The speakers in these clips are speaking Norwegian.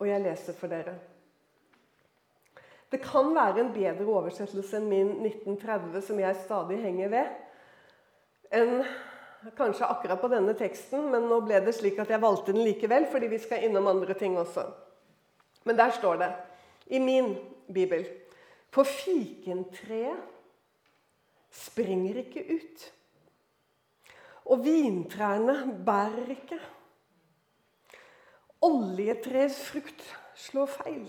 og jeg leser for dere. Det kan være en bedre oversettelse enn min 1930, som jeg stadig henger ved, enn kanskje akkurat på denne teksten, men nå ble det slik at jeg valgte den likevel, fordi vi skal innom andre ting også. Men der står det, i min bibel For fikentreet springer ikke ut. Og vintrærne bærer ikke. Oljetreets frukt slår feil.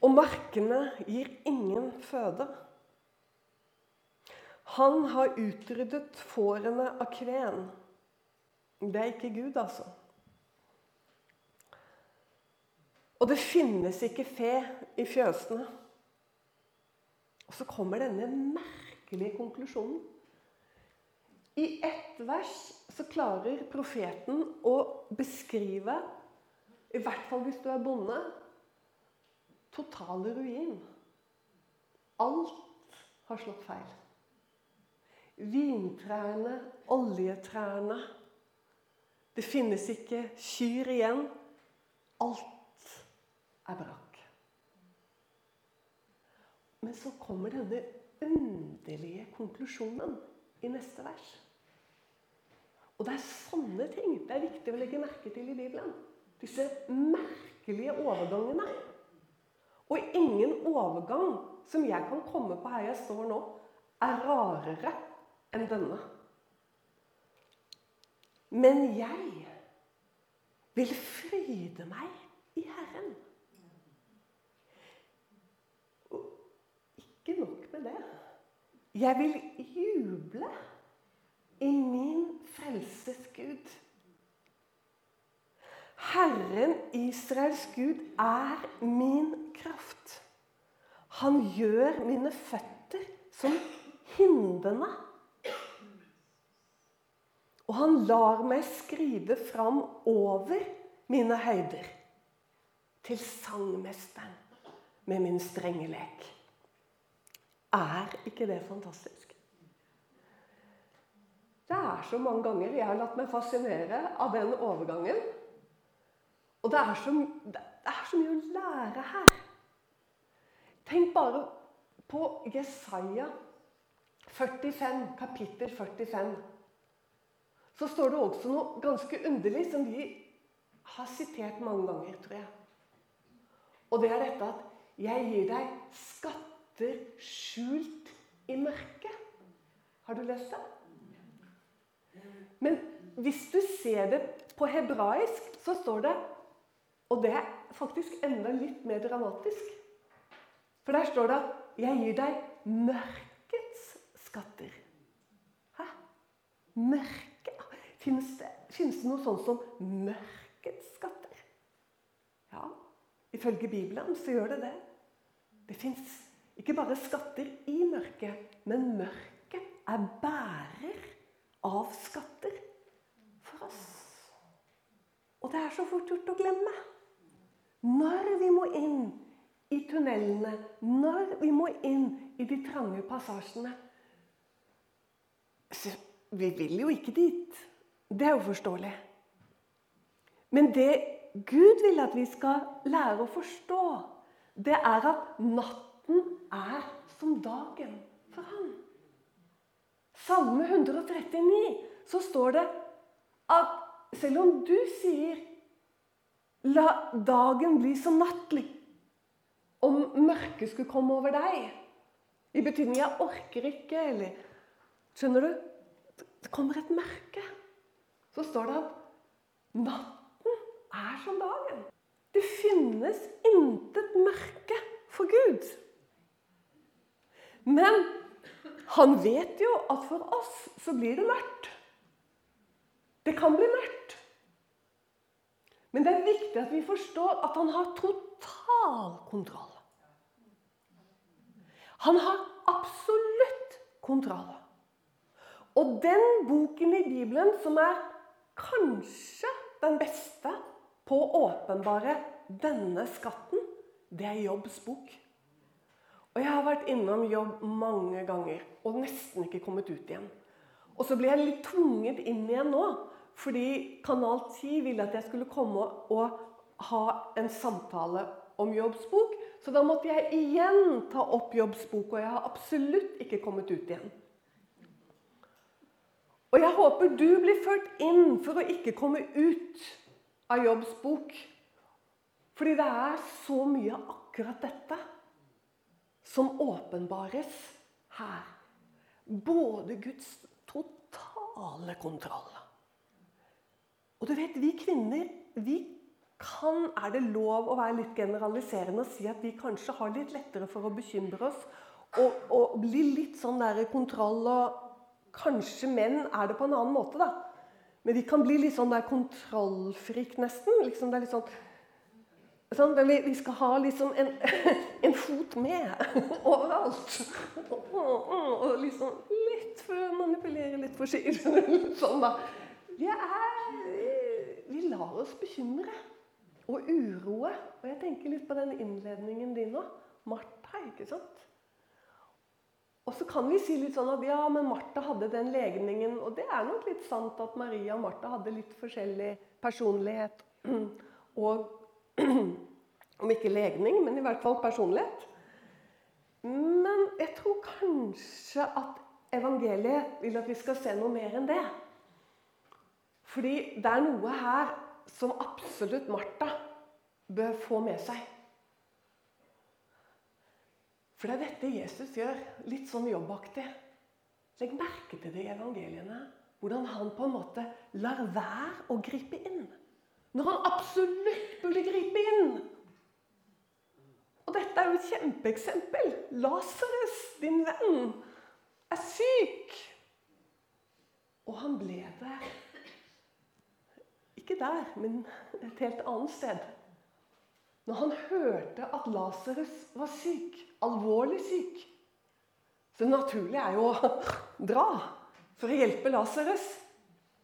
Og markene gir ingen føde. Han har utryddet fårene av kven. Det er ikke Gud, altså. Og det finnes ikke fe i fjøsene. Og så kommer denne merkelige konklusjonen. I ett vers så klarer profeten å beskrive, i hvert fall hvis du er bonde, total ruin. Alt har slått feil. Vintrærne, oljetrærne Det finnes ikke kyr igjen. Alt er brakk. Men så kommer denne underlige konklusjonen i neste vers. Og det er sånne ting det er viktig å legge merke til i Bibelen. Disse merkelige overgangene. Og ingen overgang som jeg kan komme på her jeg står nå, er rarere enn denne. Men jeg vil fryde meg i Herren. Og ikke nok med det. Jeg vil juble i min frelses Gud. Herren Israels Gud er min kraft. Han gjør mine føtter som hindene. Og han lar meg skride fram over mine høyder til sangmesteren med min strenge lek. Er ikke det fantastisk? Det er så mange ganger jeg har latt meg fascinere av den overgangen. Og det er så, det er så mye å lære her. Tenk bare på Jesaja 45, kapittel 45 så står det også noe ganske underlig som vi har sitert mange ganger, tror jeg. Og det er dette at 'jeg gir deg skatter skjult i mørket'. Har du lest det? Men hvis du ser det på hebraisk, så står det Og det er faktisk enda litt mer dramatisk. For der står det 'jeg gir deg mørkets skatter'. Hæ? Mørke? Fins det, det, noe sånt som mørkets skatter? Ja, ifølge Bibelen så gjør det det. Det fins ikke bare skatter i mørket, men mørket er bærer av skatter for oss. Og det er så fort gjort å glemme. Når vi må inn i tunnelene, når vi må inn i de trange passasjene så Vi vil jo ikke dit. Det er jo forståelig. Men det Gud vil at vi skal lære å forstå, det er at natten er som dagen. Salme 139 så står det at selv om du sier 'la dagen bli som nattlig', om mørket skulle komme over deg I betydning 'jeg orker ikke', eller Skjønner du? Det kommer et mørke så står det at natten er som dagen. Det finnes intet mørke for Gud. Men han vet jo at for oss så blir det mørkt. Det kan bli mørkt. Men det er viktig at vi forstår at han har total kontroll. Han har absolutt kontroll. Og den boken i Bibelen som er kanskje den beste på å åpenbare denne skatten, det er Jobbs bok. Og Jeg har vært innom jobb mange ganger og nesten ikke kommet ut igjen. Og så blir jeg litt tvunget inn igjen nå, fordi Kanal 10 ville at jeg skulle komme og ha en samtale om jobbsbok. Så da måtte jeg igjen ta opp jobbsbok, og jeg har absolutt ikke kommet ut igjen. Og jeg håper du blir ført inn for å ikke komme ut av jobbsbok. Fordi det er så mye akkurat dette som åpenbares her. Både Guds totale kontroll Og du vet, vi kvinner vi kan, Er det lov å være litt generaliserende og si at vi kanskje har litt lettere for å bekymre oss og, og bli litt sånn der kontroll og Kanskje menn er det på en annen måte, da. Men vi kan bli litt sånn der kontrollfrik, nesten. Liksom, det er litt sånn Sånn, vi, vi, skal ha liksom en, en fot med overalt. Og liksom litt for manipulere litt for forsiktig. Sånn, da. Vi, er, vi lar oss bekymre og uroe. Og jeg tenker litt på den innledningen din nå. Martha, ikke sant? Og så kan vi si litt sånn at ja, men Martha hadde den legningen. Og det er nok litt sant at Maria og Martha hadde litt forskjellig personlighet. Og om ikke legning, men i hvert fall personlighet. Men jeg tror kanskje at evangeliet vil at vi skal se noe mer enn det. Fordi det er noe her som absolutt Martha bør få med seg. For det er dette Jesus gjør, litt sånn jobbaktig. Legg merke til det i evangeliene. Hvordan han på en måte lar være å gripe inn. Når han absolutt burde gripe inn. Og dette er jo et kjempeeksempel. Lasarus, din venn, er syk. Og han ble der. Ikke der, men et helt annet sted. Når han hørte at Lasarus var syk, alvorlig syk Så det naturlige er jo å dra for å hjelpe Lasarus.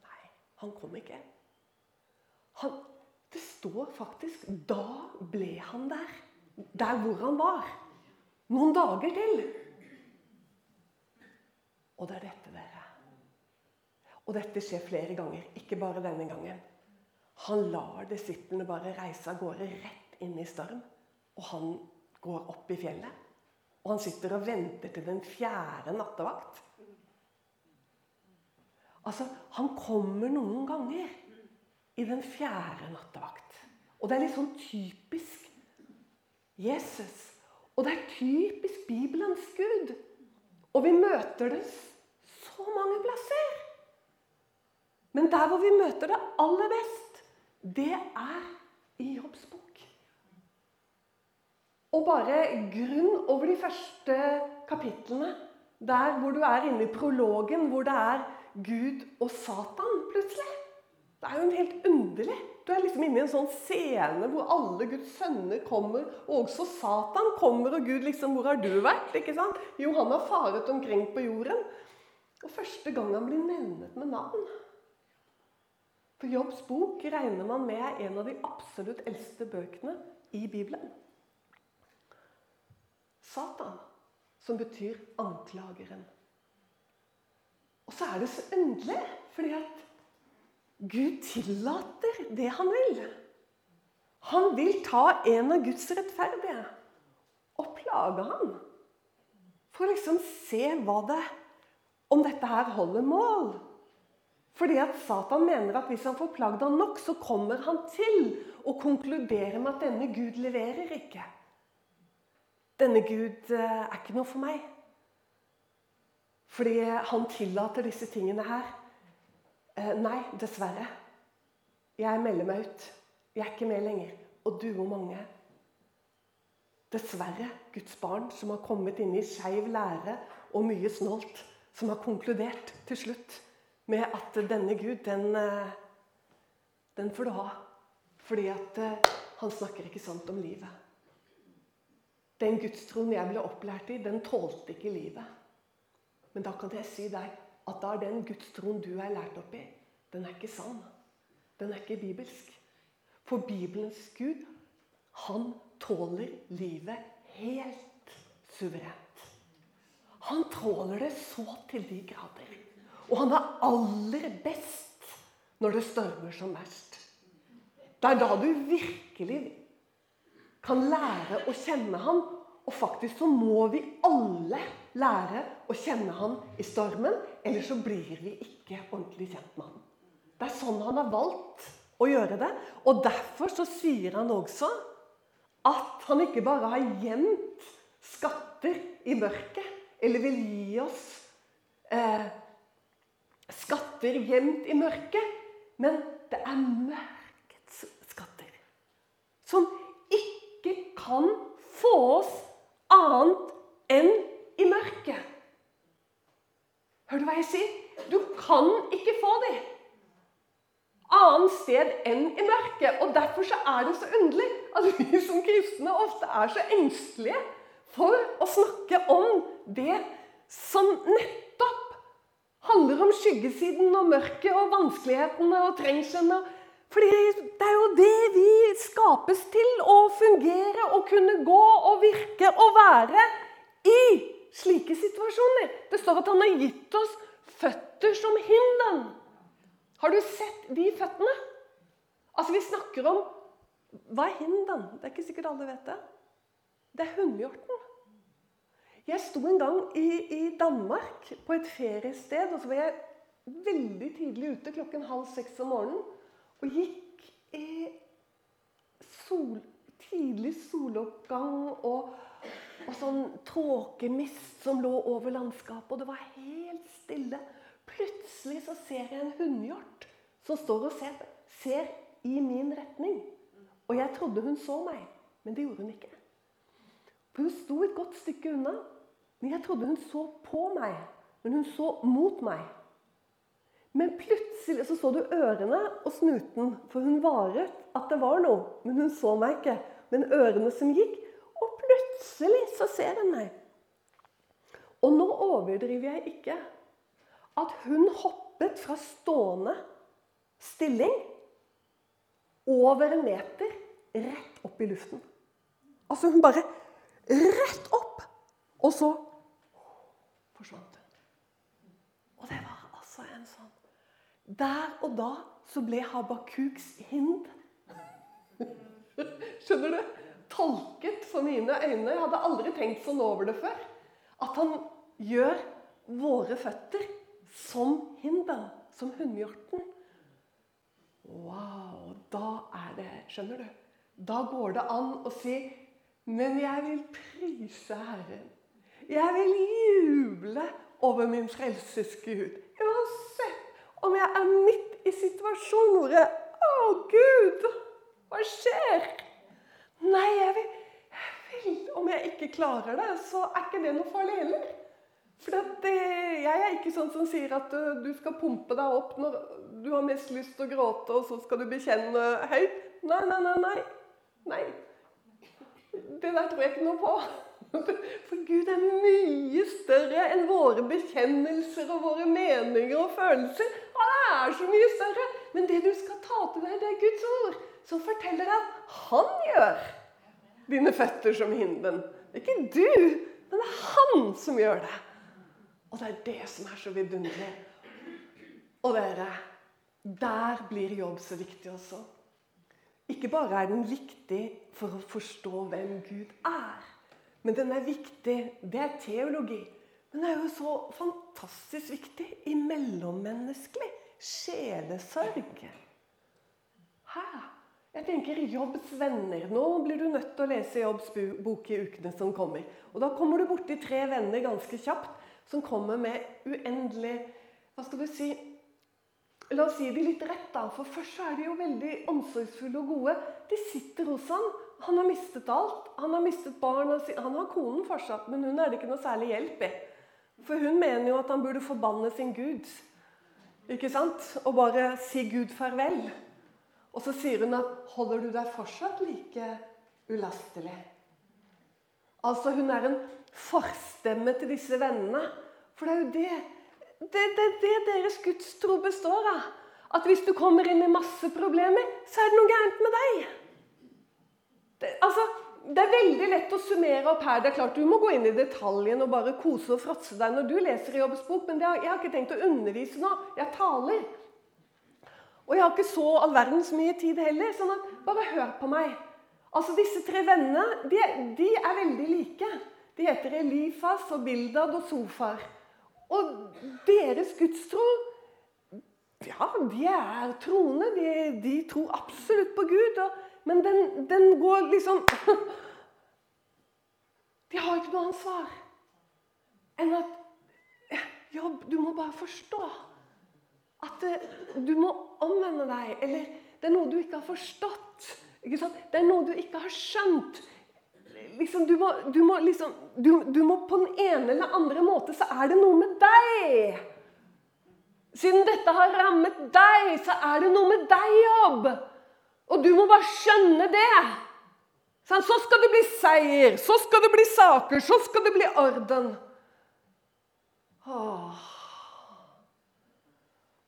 Nei, han kom ikke. Han, det står faktisk Da ble han der. Der hvor han var. Noen dager til. Og det er dette, dere. Og dette skjer flere ganger, ikke bare denne gangen. Han lar disiplene bare reise av gårde rett inn i storm. Og han går opp i fjellet. Og han sitter og venter til den fjerde nattevakt. Altså, Han kommer noen ganger i den fjerde nattevakt. Og det er litt sånn typisk Jesus. Og det er typisk Bibelens Gud. Og vi møter det så mange plasser. Men der hvor vi møter det aller best, det er i Jobbs bok. Og bare grunn over de første kapitlene, der hvor du er inne i prologen, hvor det er Gud og Satan plutselig. Det er jo helt underlig. Du er liksom inne i en sånn scene hvor alle Guds sønner kommer, og også Satan kommer, og Gud liksom 'Hvor har du vært?' ikke sant? Jo, han har faret omkring på jorden. Og første gang han blir nevnet med navn. For Jobbs bok regner man med er en av de absolutt eldste bøkene i Bibelen. Satan, som betyr anklageren. Og så er det så underlig, fordi at Gud tillater det han vil. Han vil ta en av Guds rettferdige og plage ham. For å liksom se hva det om dette her holder mål. Fordi at Satan mener at hvis han får plagd ham nok, så kommer han til å konkludere med at denne Gud leverer ikke. Denne Gud eh, er ikke noe for meg. Fordi han tillater disse tingene her. Eh, nei, dessverre. Jeg melder meg ut. Jeg er ikke med lenger. Og du og mange. Dessverre Guds barn som har kommet inn i skeiv lære og mye snolt, som har konkludert til slutt med at denne Gud, den, eh, den får du ha. Fordi at eh, han snakker ikke sant om livet. Den gudstroen jeg ble opplært i, den tålte ikke livet. Men da kan jeg si deg at da er den gudstroen du er lært opp i, den er ikke sann. Den er ikke bibelsk. For Bibelens Gud, han tåler livet helt suverent. Han tåler det så til de grader. Og han er aller best når det stormer som verst. Det er da du virkelig kan lære å kjenne han. Og faktisk så må vi alle lære å kjenne han i stormen, ellers så blir vi ikke ordentlig kjent med han. Det er sånn han har valgt å gjøre det. Og derfor så sier han også at han ikke bare har gjemt skatter i mørket, eller vil gi oss eh, skatter gjemt i mørket, men det er mørkets skatter. Som ikke kan få oss annet enn i mørket. Hører du hva jeg sier? Du kan ikke få dem annet sted enn i mørket. Og Derfor så er det så underlig at vi som kristne ofte er så engstelige for å snakke om det som nettopp handler om skyggesiden og mørket og vanskelighetene og trengslene. Fordi det er jo det vi skapes til å fungere og kunne gå og virke og være i slike situasjoner. Det står at han har gitt oss føtter som hinden. Har du sett de føttene? Altså, Vi snakker om Hva er hinden? Det er ikke sikkert alle vet det. Det er hunnhjorten. Jeg sto en gang i, i, Danmark på et feriested, og så var jeg veldig tidlig ute klokken halv seks om morgenen og gikk i sol, tidlig soloppgang og, og sånn tåkemist som lå over landskapet, og det var helt stille. Plutselig så ser jeg en hunnhjort som står og ser, ser i min retning. Og jeg trodde hun så meg, men det gjorde hun ikke. For hun sto et godt stykke unna. Men jeg trodde hun så på meg, men hun så mot meg. Men plutselig så så du ørene og snuten, for hun varet at det var noe. Men hun så meg ikke. Men ørene som gikk. Plutselig så ser hun meg. Og nå overdriver jeg ikke at hun hoppet fra stående stilling over en meter rett opp i luften. Altså hun bare rett opp! Og så forsvant hun. Og det var altså en sånn Der og da så ble Habakuks hind Skjønner du? Tolket for mine øyne. Jeg hadde aldri tenkt sånn over det før. At han gjør våre føtter som hinden, som hunnhjorten. Wow! Da er det Skjønner du? Da går det an å si Men jeg vil prise Herren. Jeg vil juble over min frelses Gud. Uansett om jeg er midt i situasjonen hvor jeg Å, Gud! Hva skjer? Nei, jeg vil, vil Om jeg ikke klarer det, så er ikke det noe farlig heller. For jeg er ikke sånn som sier at du skal pumpe deg opp når du har mest lyst til å gråte, og så skal du bekjenne høyt. Nei, nei, nei. nei. nei. Det der tror jeg ikke noe på. For Gud er mye større enn våre bekjennelser og våre meninger og følelser. Han er så mye større. Men det du skal ta til deg, det er Guds ord, som forteller han han gjør dine føtter som hinden. Det er ikke du, men det er han som gjør det. Og det er det som er så vidunderlig. Og dere, der blir jobb så viktig også. Ikke bare er den viktig for å forstå hvem Gud er, men den er viktig Det er teologi. Men den er jo så fantastisk viktig i mellommenneskelig sjelesorg. Hæ? Jeg tenker Jobbs venner. Nå blir du nødt til å lese Jobbs bok i ukene som kommer. Og Da kommer du borti tre venner ganske kjapt som kommer med uendelig Hva skal du si La oss si det litt rett, da. For først er de jo veldig omsorgsfulle og gode. De sitter hos han. Han har mistet alt. Han har mistet barn. Han har konen fortsatt, men hun er det ikke noe særlig hjelp i. For hun mener jo at han burde forbanne sin Gud. Ikke sant? Og bare si Gud farvel. Og så sier hun at 'Holder du deg fortsatt like ulastelig?' Altså, hun er en forstemme til disse vennene. For det er jo det det, det, det deres gudstro består av. At hvis du kommer inn i masse problemer, så er det noe gærent med deg. Det, altså, det er veldig lett å summere opp her. Det er klart Du må gå inn i detaljen og bare kose og fråtse deg når du leser i Jobbs bok, men har, jeg har ikke tenkt å undervise nå. Jeg taler. Og jeg har ikke så all verdens mye tid heller, sånn at bare hør på meg. Altså, Disse tre vennene de, de er veldig like. De heter Elifas og Bildad og Sofar. Og deres gudstro Ja, de er troende. De, de tror absolutt på Gud. Og, men den, den går liksom De har ikke noe ansvar enn at Jobb, du må bare forstå at du må omvende deg. Eller det er noe du ikke har forstått. Ikke det er noe du ikke har skjønt. Liksom, du, må, du, må, liksom, du, du, må, På den ene eller andre måte så er det noe med deg. Siden dette har rammet deg, så er det noe med deg, jobb. Og du må bare skjønne det. Så skal det bli seier, så skal det bli saker, så skal det bli orden. Åh.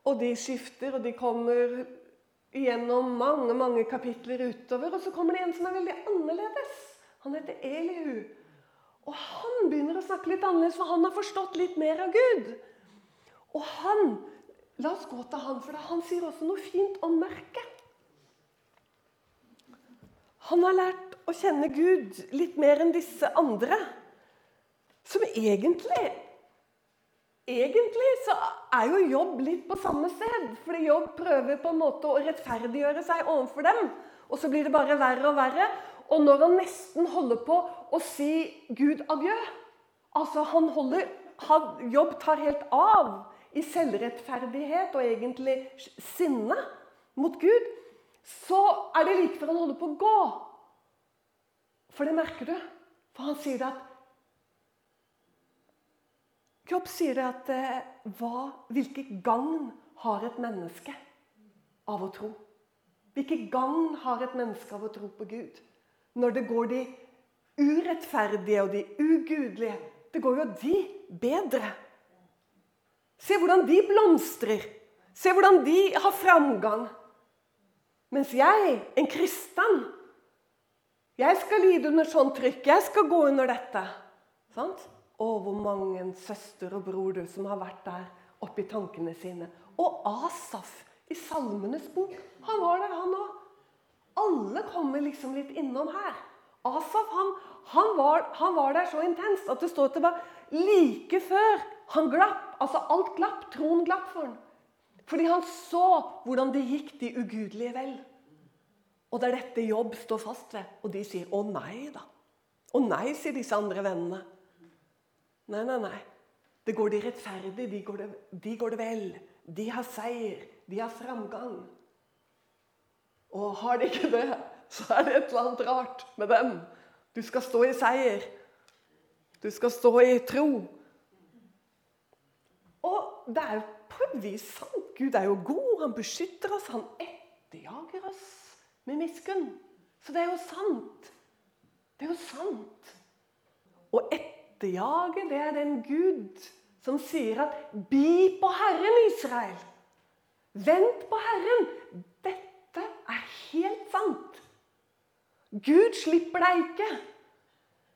Og de skifter, og de kommer gjennom mange mange kapitler utover. Og så kommer det en som er veldig annerledes. Han heter Elihu. Og han begynner å snakke litt annerledes, for han har forstått litt mer av Gud. Og han La oss gå til han, for han sier også noe fint om mørket. Han har lært å kjenne Gud litt mer enn disse andre, som egentlig Egentlig så er jo jobb litt på samme sted. Fordi jobb prøver på en måte å rettferdiggjøre seg overfor dem. Og så blir det bare verre og verre. Og når han nesten holder på å si Gud adjø Altså, han holder han, Jobb tar helt av i selvrettferdighet og egentlig sinne mot Gud. Så er det like før han holder på å gå. For det merker du. For han sier det at Jobb sier det at eh, hva, hvilke gagn har et menneske av å tro? Hvilke gagn har et menneske av å tro på Gud? Når det går de urettferdige og de ugudelige Det går jo de bedre. Se hvordan de blomstrer. Se hvordan de har framgang. Mens jeg, en kristen, jeg skal lide under sånt trykk. Jeg skal gå under dette. Sant? Og hvor mange søster og bror du som har vært der oppi tankene sine. Og Asaf i Salmenes bok. Han var der, han òg. Alle kommer liksom litt innom her. Asaf han, han, var, han var, der så intenst at det står det var like før han glapp. Altså alt glapp. Troen glapp for han. Fordi han så hvordan det gikk de ugudelige vel. Og det er dette jobb står fast ved. Og de sier 'Å nei', da. Å nei, sier disse andre vennene. Nei, nei, nei. Det går de rettferdig, de går det, de går det vel. De har seier, de har framgang. Og har de ikke det, så er det et eller annet rart med dem. Du skal stå i seier. Du skal stå i tro. Og det er jo på et vis sant. Gud er jo god. Han beskytter oss. Han etterjager oss med miskunn. Så det er jo sant. Det er jo sant. Og etter etterjage, det er den Gud som sier at 'Bi på Herren, Israel'. Vent på Herren. Dette er helt sant. Gud slipper deg ikke.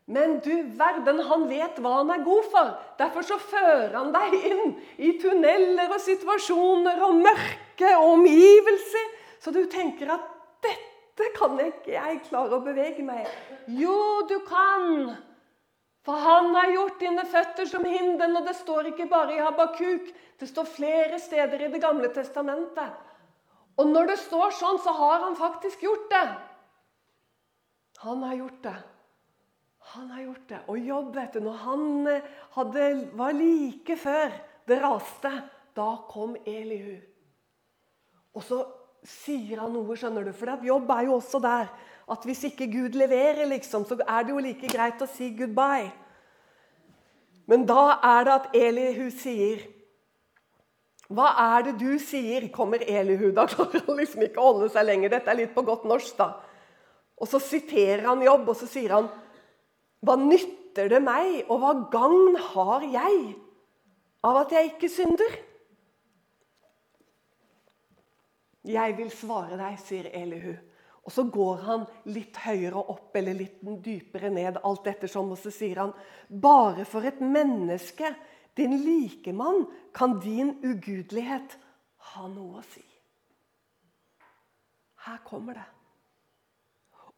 Men du verden, han vet hva han er god for. Derfor så fører han deg inn i tunneler og situasjoner og mørke og omgivelser. Så du tenker at 'dette kan ikke jeg klare å bevege meg'. Jo, du kan. For han har gjort dine føtter som hinden, og det står ikke bare i Habakuk. Det står flere steder i Det gamle testamentet. Og når det står sånn, så har han faktisk gjort det. Han har gjort det. Han har gjort det. Og jobb, vet du, når han eh, hadde, var like før det raste, da kom Elihu. Og så sier han noe, skjønner du, for jobb er jo også der at hvis ikke Gud leverer, liksom, så er det jo like greit å si goodbye. Men da er det at Elihu sier Hva er det du sier? kommer Elihu. Da klarer han liksom ikke å holde seg lenger. Dette er litt på godt norsk, da. Og så siterer han Jobb, og så sier han Hva nytter det meg, og hva gagn har jeg av at jeg ikke synder? Jeg vil svare deg, sier Elihu. Og så går han litt høyere opp eller litt dypere ned, alt ettersom, og så sier han bare for et menneske, din likemann, kan din ugudelighet ha noe å si. Her kommer det.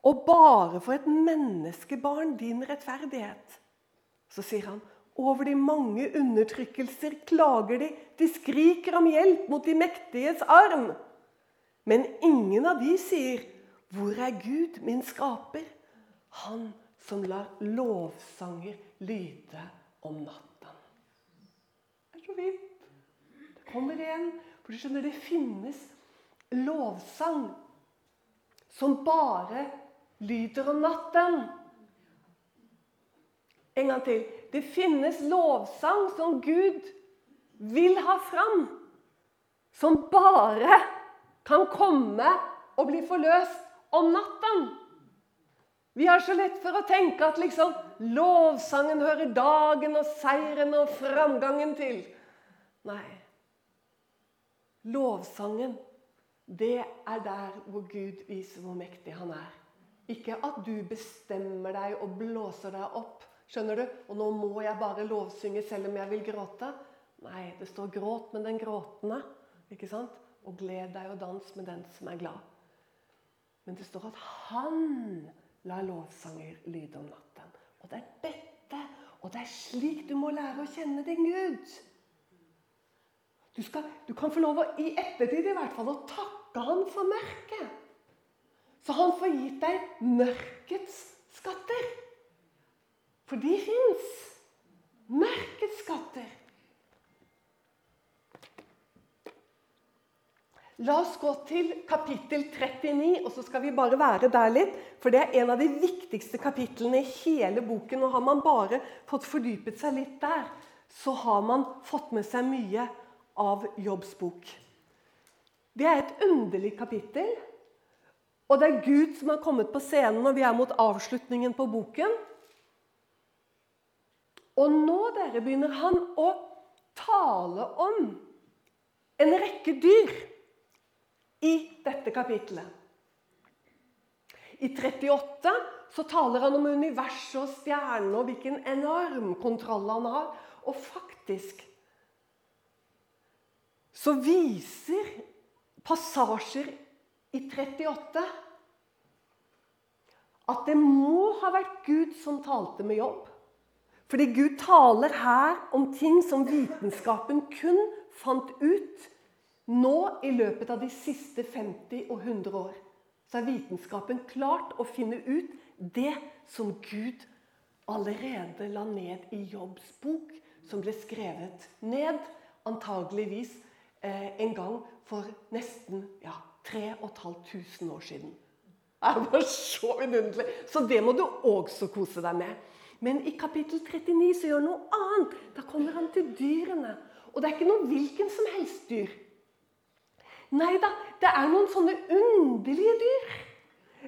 Og bare for et menneskebarn din rettferdighet. Så sier han over de mange undertrykkelser klager de. De skriker om hjelp mot de mektiges arm. Men ingen av de sier, 'Hvor er Gud, min skaper?' Han som lar lovsanger lyde om natten. Det er så fint. Det kommer igjen. For du skjønner, det finnes lovsang som bare lyder om natten. En gang til. Det finnes lovsang som Gud vil ha fram, som bare kan komme og bli forløst om natten. Vi har så lett for å tenke at liksom lovsangen hører dagen og seieren og framgangen til. Nei. Lovsangen, det er der hvor Gud viser hvor mektig han er. Ikke at du bestemmer deg og blåser deg opp. Skjønner du? Og nå må jeg bare lovsynge selv om jeg vil gråte. Nei, det står 'gråt med den gråtende'. ikke sant? Og 'gled deg og dans med den som er glad'. Men det står at han La lovsanger lyde om natten. Og det er dette, og det er slik du må lære å kjenne din Gud. Du, skal, du kan få lov å, i ettertid i hvert fall, å takke han for mørket. Så han får gitt deg mørkets skatter. For de fins. Mørkets skatter. La oss gå til kapittel 39, og så skal vi bare være der litt. For det er en av de viktigste kapitlene i hele boken. Og har man bare fått fordypet seg litt der, så har man fått med seg mye av Jobbs bok. Det er et underlig kapittel. Og det er Gud som har kommet på scenen når vi er mot avslutningen på boken. Og nå dere, begynner han å tale om en rekke dyr i dette kapitlet. I 38 så taler han om universet og stjernene og hvilken enorm kontroll han har. Og faktisk så viser passasjer i 38 at det må ha vært Gud som talte med jobb. Fordi Gud taler her om ting som vitenskapen kun fant ut nå, i løpet av de siste 50 og 100 år, så har vitenskapen klart å finne ut det som Gud allerede la ned i Jobbs bok, som ble skrevet ned antageligvis eh, en gang for nesten ja, 3500 år siden. Det var så vidunderlig! Så det må du også kose deg med. Men i kapittel 39 så gjør han noe annet. Da kommer han til dyrene. Og det er ikke noe hvilken som helst dyr. Nei da, det er noen sånne underlige dyr.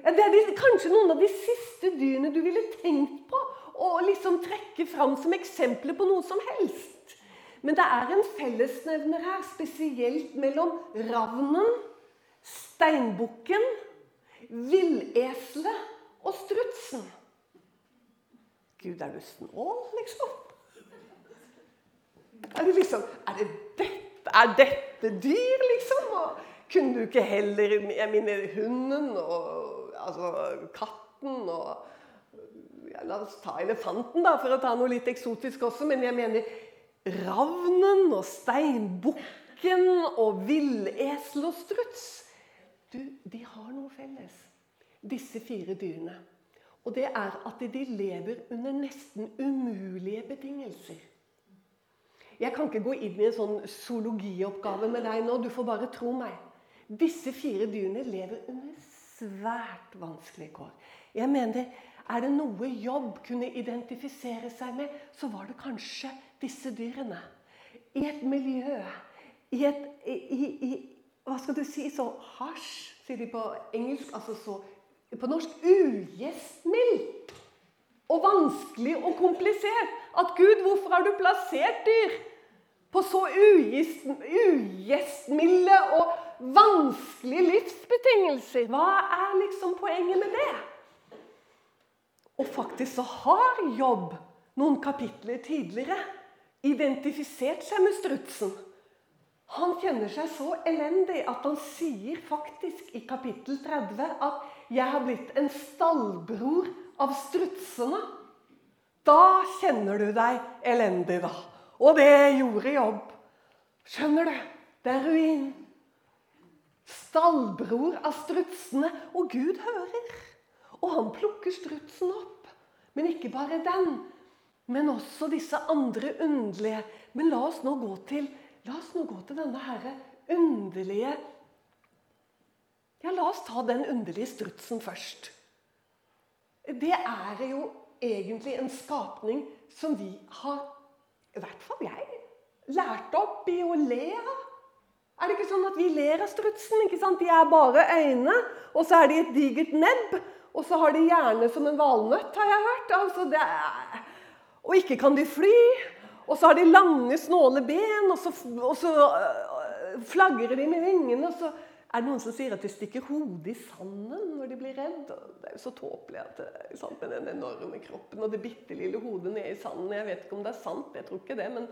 Det er de, kanskje noen av de siste dyrene du ville tenkt på å liksom trekke fram som eksempler på noe som helst. Men det er en fellesnevner her, spesielt mellom ravnen, steinbukken, villeselet og strutsen. Gud, er du snål, liksom? Er det liksom Er det dette? Er dette dyr, liksom? Og kunne du ikke heller Jeg mener hunden og altså, katten og ja, La oss ta elefanten, da, for å ta noe litt eksotisk også. Men jeg mener ravnen og steinbukken og villesel og struts. Du, de har noe felles, disse fire dyrene. Og det er at de lever under nesten umulige betingelser. Jeg kan ikke gå inn i en sånn zoologioppgave med deg nå. Du får bare tro meg. Disse fire dyrene lever under svært vanskelige kår. Jeg mener, Er det noe jobb kunne identifisere seg med, så var det kanskje disse dyrene. I et miljø, i et i, i, Hva skal du si? Så hasj, sier de på engelsk. Altså så På norsk ugjestmildt og vanskelig og komplisert. At Gud, hvorfor har du plassert dyr på så ugjestmilde og vanskelige livsbetingelser? Hva er liksom poenget med det? Og faktisk så har Jobb noen kapitler tidligere identifisert seg med strutsen. Han kjenner seg så elendig at han sier faktisk i kapittel 30 at 'jeg har blitt en stallbror av strutsene'. Da kjenner du deg elendig, da. Og det gjorde jobb. Skjønner du? Det er ruin. Stallbror av strutsene. Og Gud hører. Og han plukker strutsen opp. Men ikke bare den, men også disse andre underlige. Men la oss nå gå til, la oss nå gå til denne herre underlige Ja, la oss ta den underlige strutsen først. Det er jo egentlig en skapning som vi har, i hvert fall jeg, lært opp i å le av. Er det ikke sånn at vi ler av strutsen? ikke sant? De er bare øyne, og så er de et digert nebb. Og så har de hjerne som en valnøtt, har jeg hørt. Altså, er... Og ikke kan de fly. Og så har de lange, snåle ben, og så, og så øh, flagrer de med vingene. og så er det noen som sier at de stikker hodet i sanden når de blir redd. Det er jo så tåpelig at det, sant, med den enorme kroppen og det bitte lille hodet nede i sanden. Jeg vet ikke om det er sant, jeg tror ikke det. Men,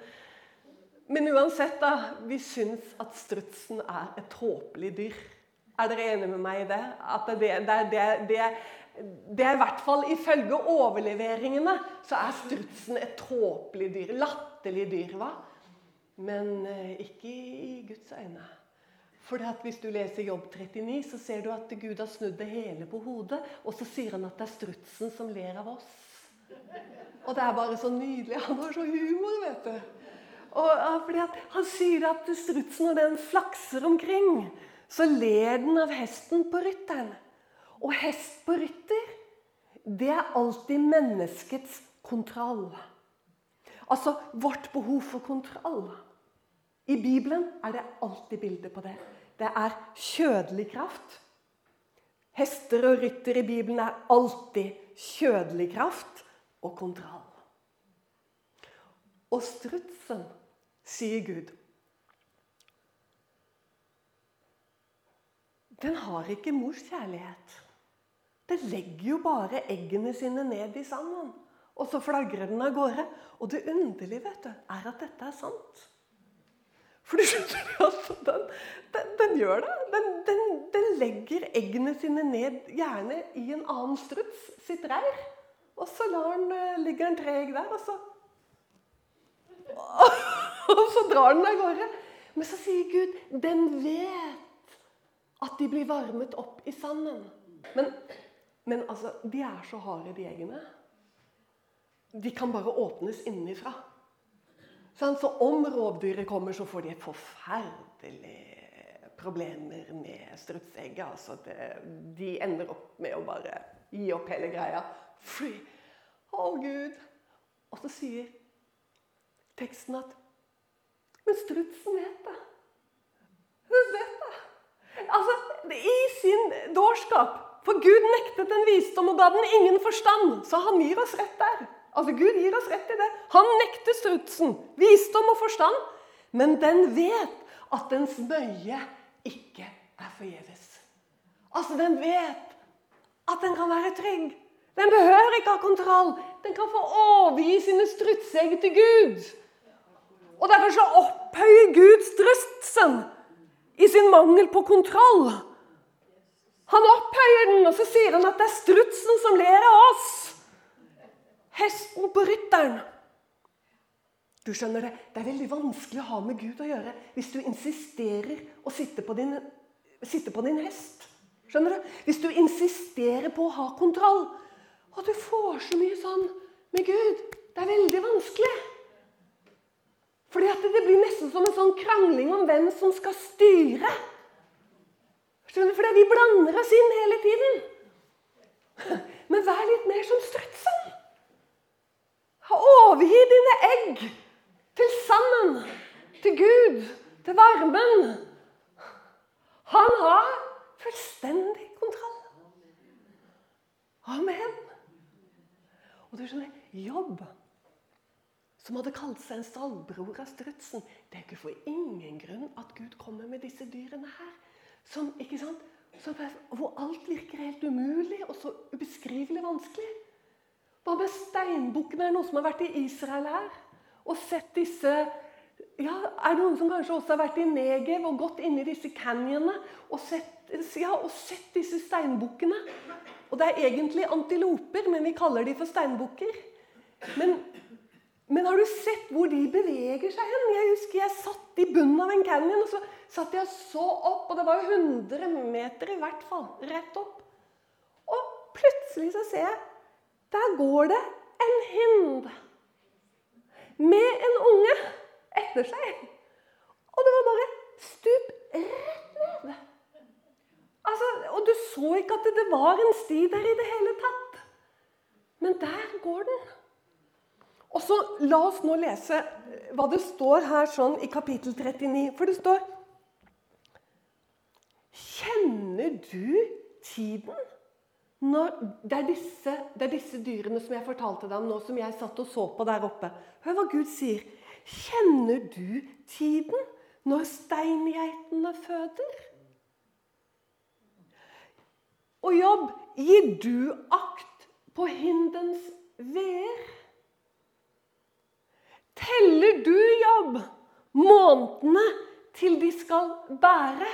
men uansett, da. Vi syns at strutsen er et tåpelig dyr. Er dere enige med meg i det? At det, det, det, det, er i hvert fall ifølge overleveringene så er strutsen et tåpelig dyr. Latterlig dyr, hva? Men eh, ikke i Guds øyne. For Hvis du leser Jobb 39, så ser du at Gud har snudd det hele på hodet. Og så sier han at det er strutsen som ler av oss. Og det er bare så nydelig. Han har så humor, vet du. Og fordi Han sier at strutsen, når den flakser omkring, så ler den av hesten på rytteren. Og hest på rytter, det er alltid menneskets kontroll. Altså vårt behov for kontroll. I Bibelen er det alltid bilde på det. Det er kjødelig kraft. Hester og rytter i Bibelen er alltid kjødelig kraft og kontroll. Og strutsen, sier Gud, den har ikke mors kjærlighet. Den legger jo bare eggene sine ned i sanden. Og så flagrer den av gårde. Og det underlige vet du, er at dette er sant. For du skjønner at den, den, den gjør det. Den, den, legger eggene sine ned, gjerne i en annen struts sitt reir. Og så den, eh, ligger den tre der, og så Og så drar den av gårde. Men så sier Gud den vet at de blir varmet opp i sanden. Men men altså, de er så harde, de eggene. De kan bare åpnes innenfra. Så om rovdyret kommer, så får de forferdelige problemer med strutsegget. Altså de ender opp med å bare gi opp hele greia. Fly! Å, Gud! Og så sier teksten at Men strutsen vet det. Hun vet det. Altså, I sin dårskap for Gud nektet den visdom og ga den ingen forstand, så han gir oss rett der. Altså, Gud gir oss rett i det. Han nekter strutsen visdom og forstand, men den vet at dens møye ikke er forgjeves. Altså, den vet at den kan være trygg. Den behøver ikke ha kontroll. Den kan få overgi sine strutseegg til Gud. Og Derfor så opphøyer Gud strutsen i sin mangel på kontroll. Han opphøyer den, og så sier han at det er strutsen som ler av oss. Hesten på rytteren. Du skjønner det, det er veldig vanskelig å ha med Gud å gjøre hvis du insisterer å sitte på din, sitte på din hest. Skjønner du? Hvis du insisterer på å ha kontroll. Og du får så mye sånn med Gud. Det er veldig vanskelig. Fordi at det blir nesten som en sånn krangling om hvem som skal styre. Skjønner du? Fordi vi blander oss inn hele tiden. Men vær litt mer som strutsen. Overgi dine egg til sanden, til Gud, til varmen. Han har fullstendig kontroll. Amen. Og du skjønner, jobb som hadde kalt seg en stallbror av strutsen. Det er ikke for ingen grunn at Gud kommer med disse dyrene her. Som, ikke sant? Så, hvor alt virker helt umulig og så ubeskrivelig vanskelig. Hva med steinbukkene? Er det noen som har vært i Israel her og sett disse ja, Er det noen som kanskje også har vært i Negev og gått inn i disse canyonene og sett, ja, og sett disse steinbukkene? Og det er egentlig antiloper, men vi kaller de for steinbukker. Men, men, har du sett hvor de beveger seg hen? Jeg husker jeg satt i bunnen av en canyon og så satt jeg så opp, og det var jo 100 meter i hvert fall, rett opp. Og plutselig så ser jeg der går det en hind med en unge etter seg. Og det var bare stup rett ned. Altså, og du så ikke at det var en sti der i det hele tatt. Men der går den. Og så La oss nå lese hva det står her sånn i kapittel 39. For det står Kjenner du tiden? Når, det, er disse, det, er disse, dyrene som jeg fortalte deg om nå, som jeg satt og så på der oppe. Hør hva Gud sier. Kjenner du tiden når steingeitene føder? Og jobb, gir du akt på hindens veer? Teller du jobb månedene til de skal bære?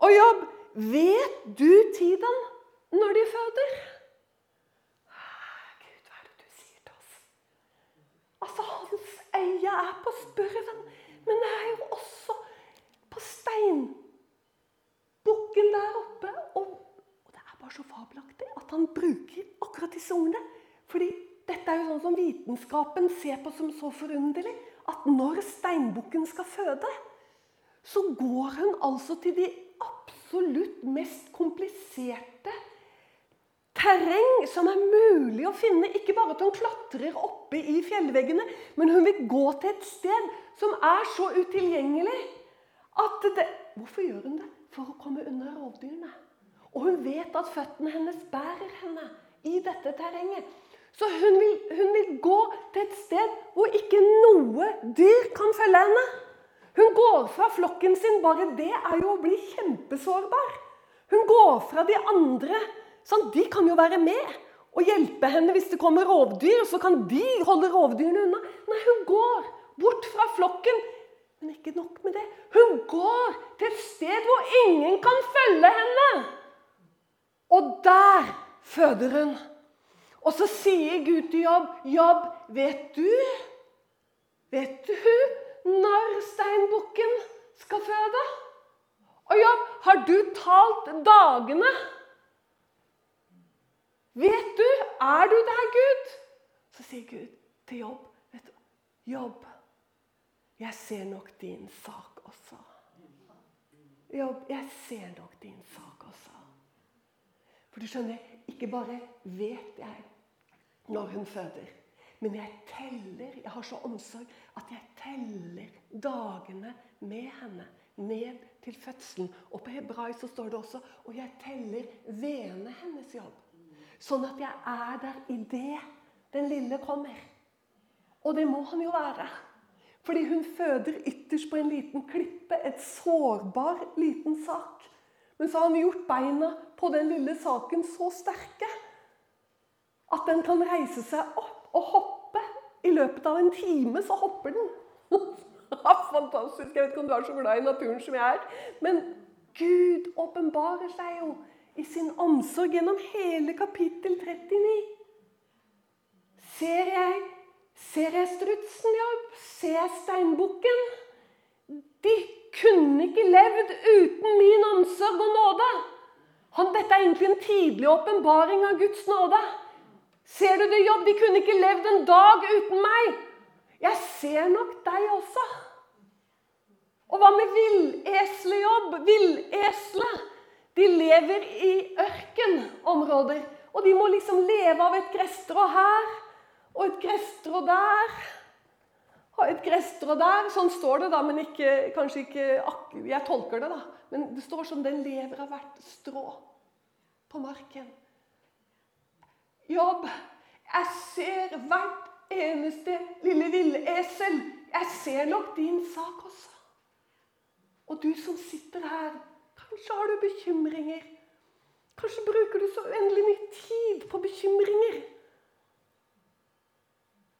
Og jobb, vet du tiden når de føder? Gud, hva er det du sier til oss? Altså, hans øye er på spurven, men det er jo også på steinbukken der oppe. Og, og det er bare så fabelaktig at han bruker akkurat disse ordene. Fordi dette er jo sånn som vitenskapen ser på som så forunderlig. At når steinbukken skal føde, så går hun altså til de absolutt mest kompliserte terreng som er mulig å finne. Ikke bare at hun klatrer oppe i fjellveggene, men hun vil gå til et sted som er så utilgjengelig at det Hvorfor gjør hun det? For å komme under rovdyrene. Og hun vet at føttene hennes bærer henne i dette terrenget. Så hun vil, hun vil gå til et sted hvor ikke noe dyr kan følge henne. Hun går fra flokken sin. Bare det er jo å bli kjempesårbar. Hun går fra de andre. Sånn, de kan jo være med og hjelpe henne hvis det kommer rovdyr. Så kan de holde rovdyrene unna. Nei, hun går bort fra flokken. Men ikke nok med det. Hun går til et sted hvor ingen kan følge henne. Og der føder hun. Og så sier Gud til Jobb, 'Jobb, vet du Vet du når steinbukken skal føde. Og ja, har du talt dagene? Vet du? Er du der, Gud? Så sier Gud til Jobb vet du, Jobb, jeg ser nok din sak også. Jobb, jeg ser nok din sak også. For du skjønner, ikke bare vet jeg når hun føder. Men jeg teller, jeg har så omsorg at jeg teller dagene med henne ned til fødselen. Og på hebraisk så står det også og jeg teller vene hennes jobb. Sånn at jeg er der i det den lille kommer. Og det må han jo være. Fordi hun føder ytterst på en liten klippe. Et sårbar liten sak. Men så har han gjort beina på den lille saken så sterke at den kan reise seg opp og hoppe. I løpet av en time så hopper den. Fantastisk. Jeg vet ikke om du er så glad i naturen som jeg er. Men Gud åpenbarer seg jo i sin omsorg gjennom hele kapittel 39. Ser jeg, ser jeg strutsen, ja? Ser jeg steinbukken? De kunne ikke levd uten min omsorg og nåde. Han, dette er egentlig en tidlig åpenbaring av Guds nåde. Ser du det, Jobb? De kunne ikke levd en dag uten meg. Jeg ser nok deg også. Og hva med villeslejobb? Villeselet de lever i ørkenområder. Og de må liksom leve av et gresstrå her og et gresstrå der. Og et gresstrå der. Sånn står det, da, men ikke, kanskje ikke Jeg tolker det, da. Men det står som den lever av hvert strå på marken jobb. Jeg ser hvert eneste lille villesel. Jeg ser nok din sak også. Og du som sitter her, kanskje har du bekymringer. Kanskje bruker du så uendelig mye tid på bekymringer.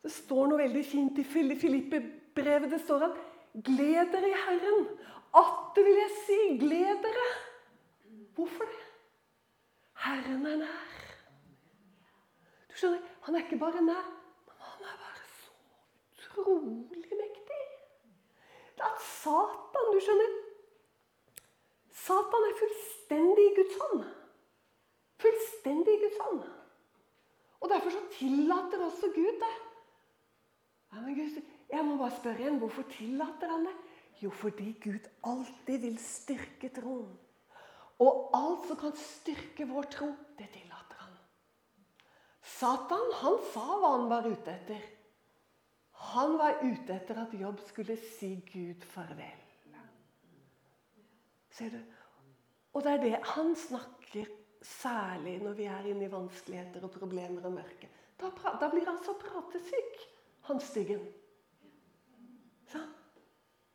Det står noe veldig fint i Filippe-brevet. Det står at 'gled dere i Herren'. Atter vil jeg si 'gled dere'. Hvorfor det? Herren er nær. Skjønner, Han er ikke bare nær, men han er bare så utrolig mektig. Det er at Satan, du skjønner Satan er fullstendig i Guds hånd. Fullstendig i Guds hånd. Og derfor så tillater også Gud det. Ja, men Gud, jeg må bare spørre igjen, Hvorfor tillater han det? Jo, fordi Gud alltid vil styrke troen. Og alt som kan styrke vår tro, det tillater. Satan han sa hva han var ute etter. Han var ute etter at Jobb skulle si Gud farvel. Ser du? Og det er det han snakker særlig når vi er inne i vanskeligheter og problemer og mørke. Da, da blir han så pratesyk, han styggen. Sånn.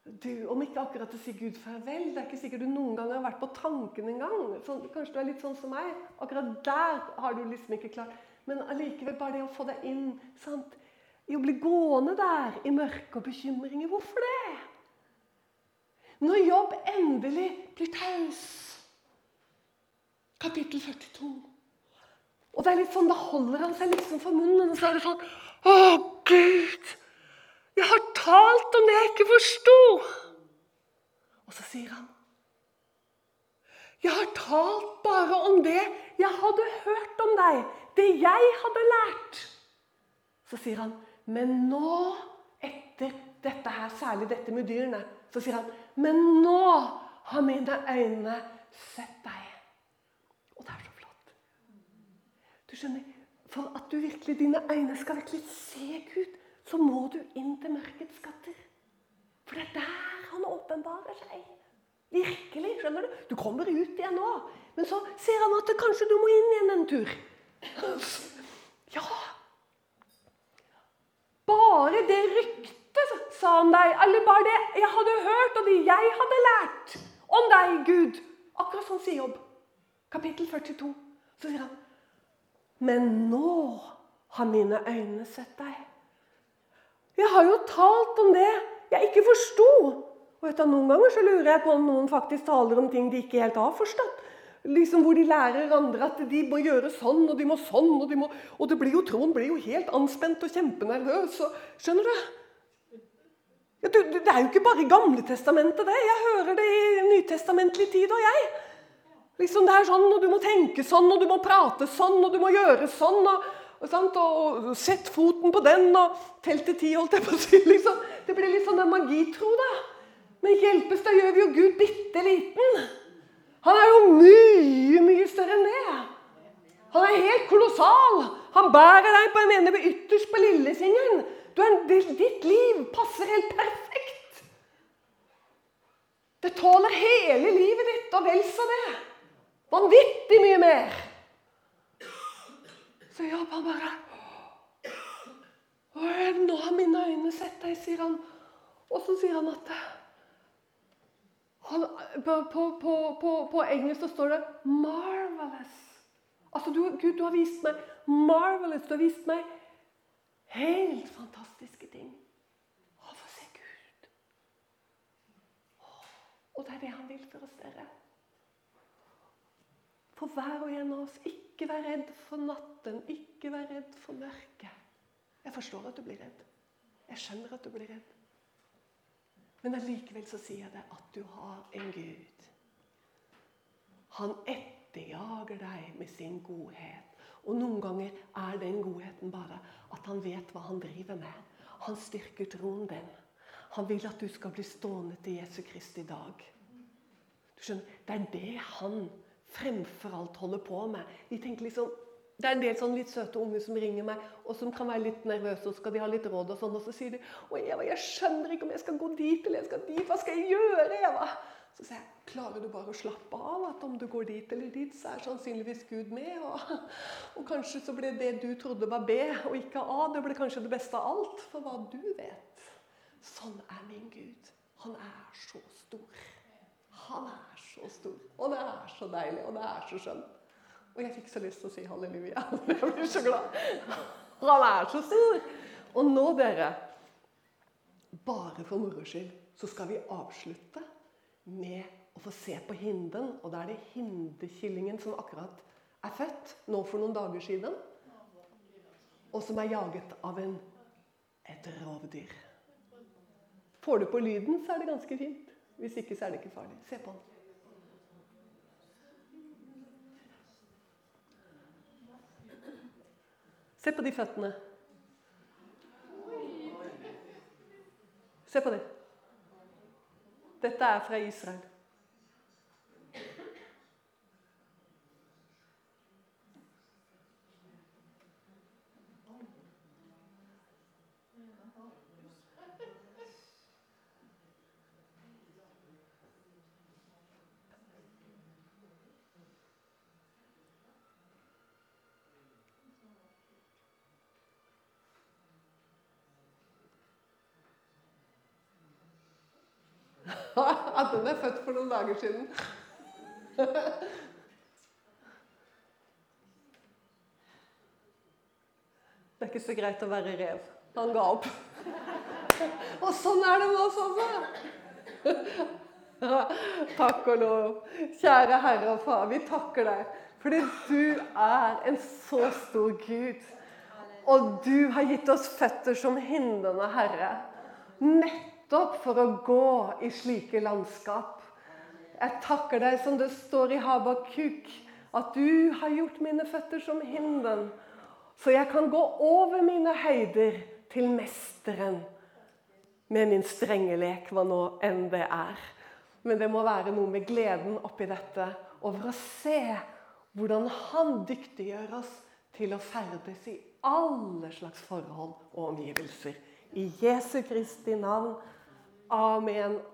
Du, om ikke akkurat å si Gud farvel Det er ikke sikkert du noen gang har vært på tanken engang. Sånn, kanskje du er litt sånn som meg. Akkurat der har du liksom ikke klart Men allikevel, bare det å få deg inn sant? I å bli gående der i mørke og bekymringer. Hvorfor det? Når jobb endelig blir taus Kapittel 42. Og det er litt sånn, Da holder han seg liksom for munnen, og så er det sånn Å, Gud! Jeg har talt om det jeg ikke forsto. Og så sier han Jeg har talt bare om det jeg hadde hørt om deg, det jeg hadde lært. Så sier han, men nå, etter dette her, særlig dette med dyrene, så sier han, men nå har mine øyne sett deg. Og det er så flott. Du skjønner, For at du virkelig, dine øyne skal virkelig se Gud, så må du inn til mørkets skatter. For det er der han åpenbarer seg. Virkelig. skjønner Du Du kommer ut igjen nå. Men så ser han at kanskje du må inn igjen en tur. Ja. Bare det ryktet, sa han deg, eller bare det jeg hadde hørt, og det jeg hadde lært om deg, Gud. Akkurat sånn sier Jobb. Kapittel 42. Så sier han Men nå har mine øyne sett deg. Jeg har jo talt om det jeg ikke forsto. Og du, Noen ganger så lurer jeg på om noen faktisk taler om ting de ikke helt har forstått. Liksom Hvor de lærer andre at de må gjøre sånn og de må sånn. Og, de må, og det blir jo, troen blir jo helt anspent og kjempenervøs. Og, skjønner du? Ja, du? Det er jo ikke bare i Gamletestamentet, det. Jeg hører det i nytestamentlig tid og jeg. Liksom Det er sånn, og du må tenke sånn, og du må prate sånn, og du må gjøre sånn. og og, og sett foten på den og telt til ti, holdt jeg på å si. Liksom. Det blir litt sånn en magitro, da. Men hjelpes, da gjør vi jo Gud bitte liten. Han er jo mye, mye større enn det. Han er helt kolossal. Han bærer deg på en ene ytterst på lillefingeren. ditt liv passer helt perfekt. Det tåler hele livet ditt, og vel så det. Vanvittig mye mer. Så han bare Nå har mine øyne sett deg, sier han. Og så sier han at han, på, på, på, på, engelsk så står det 'marvelous'. Altså, du, Gud, du har vist meg marvelous. Du har vist meg helt fantastiske ting. Å, få se Gud. Og det er det han vil for oss, dere. For hver og en av oss. Ikke vær redd for natten, ikke vær redd for mørket. Jeg forstår at du blir redd. Jeg skjønner at du blir redd. Men allikevel så sier jeg deg at du har en Gud. Han etterjager deg med sin godhet. Og noen ganger er den godheten bare at han vet hva han driver med. Han styrker troen din. Han vil at du skal bli stående til Jesu i dag. Du skjønner, Det er det han fremfor alt holder på med. De tenker liksom, det er en del sånn litt søte unge som ringer meg, og som kan være litt nervøse og skal de ha litt råd. Og sånn, og så sier de å Eva, jeg skjønner ikke om jeg skal gå dit eller jeg skal dit. Hva skal jeg gjøre, Eva? Så sier jeg klarer du bare å slappe av? At om du går dit eller dit, så er sannsynligvis Gud med. Og, og kanskje så ble det du trodde var B og ikke A, det ble kanskje det beste av alt. For hva du vet. Sånn er min Gud. Han er så stor. Han er så stor. Og det er så deilig, og det er så skjønt. Og jeg fikk så lyst til å si halleluja. Jeg blir så glad. Han er så stor. Og nå, dere, bare for moro skyld, så skal vi avslutte med å få se på hinden. Og da er det hindekyllingen som akkurat er født nå for noen dager siden. Og som er jaget av en, et rovdyr. Får du på lyden, så er det ganske fint. Hvis ikke, så er det ikke farlig. Se på den. Se på de føttene. Se på dem. Dette er fra Israel. At den er født for noen dager siden. Det er ikke så greit å være rev. Han ga opp. Og sånn er det med oss også. Takk og lov. Kjære Herre og Far, vi takker deg fordi du er en så stor Gud. Og du har gitt oss føtter som hindrende Herre. Nettopp for å gå i slike landskap. Jeg takker deg som det står i Habakuk, at du har gjort mine føtter som himmelen, så jeg kan gå over mine høyder til Mesteren med min strenge lek, hva nå enn det er. Men det må være noe med gleden oppi dette over å se hvordan Han dyktiggjør oss til å ferdes i alle slags forhold og omgivelser. I Jesu Kristi navn. Amen.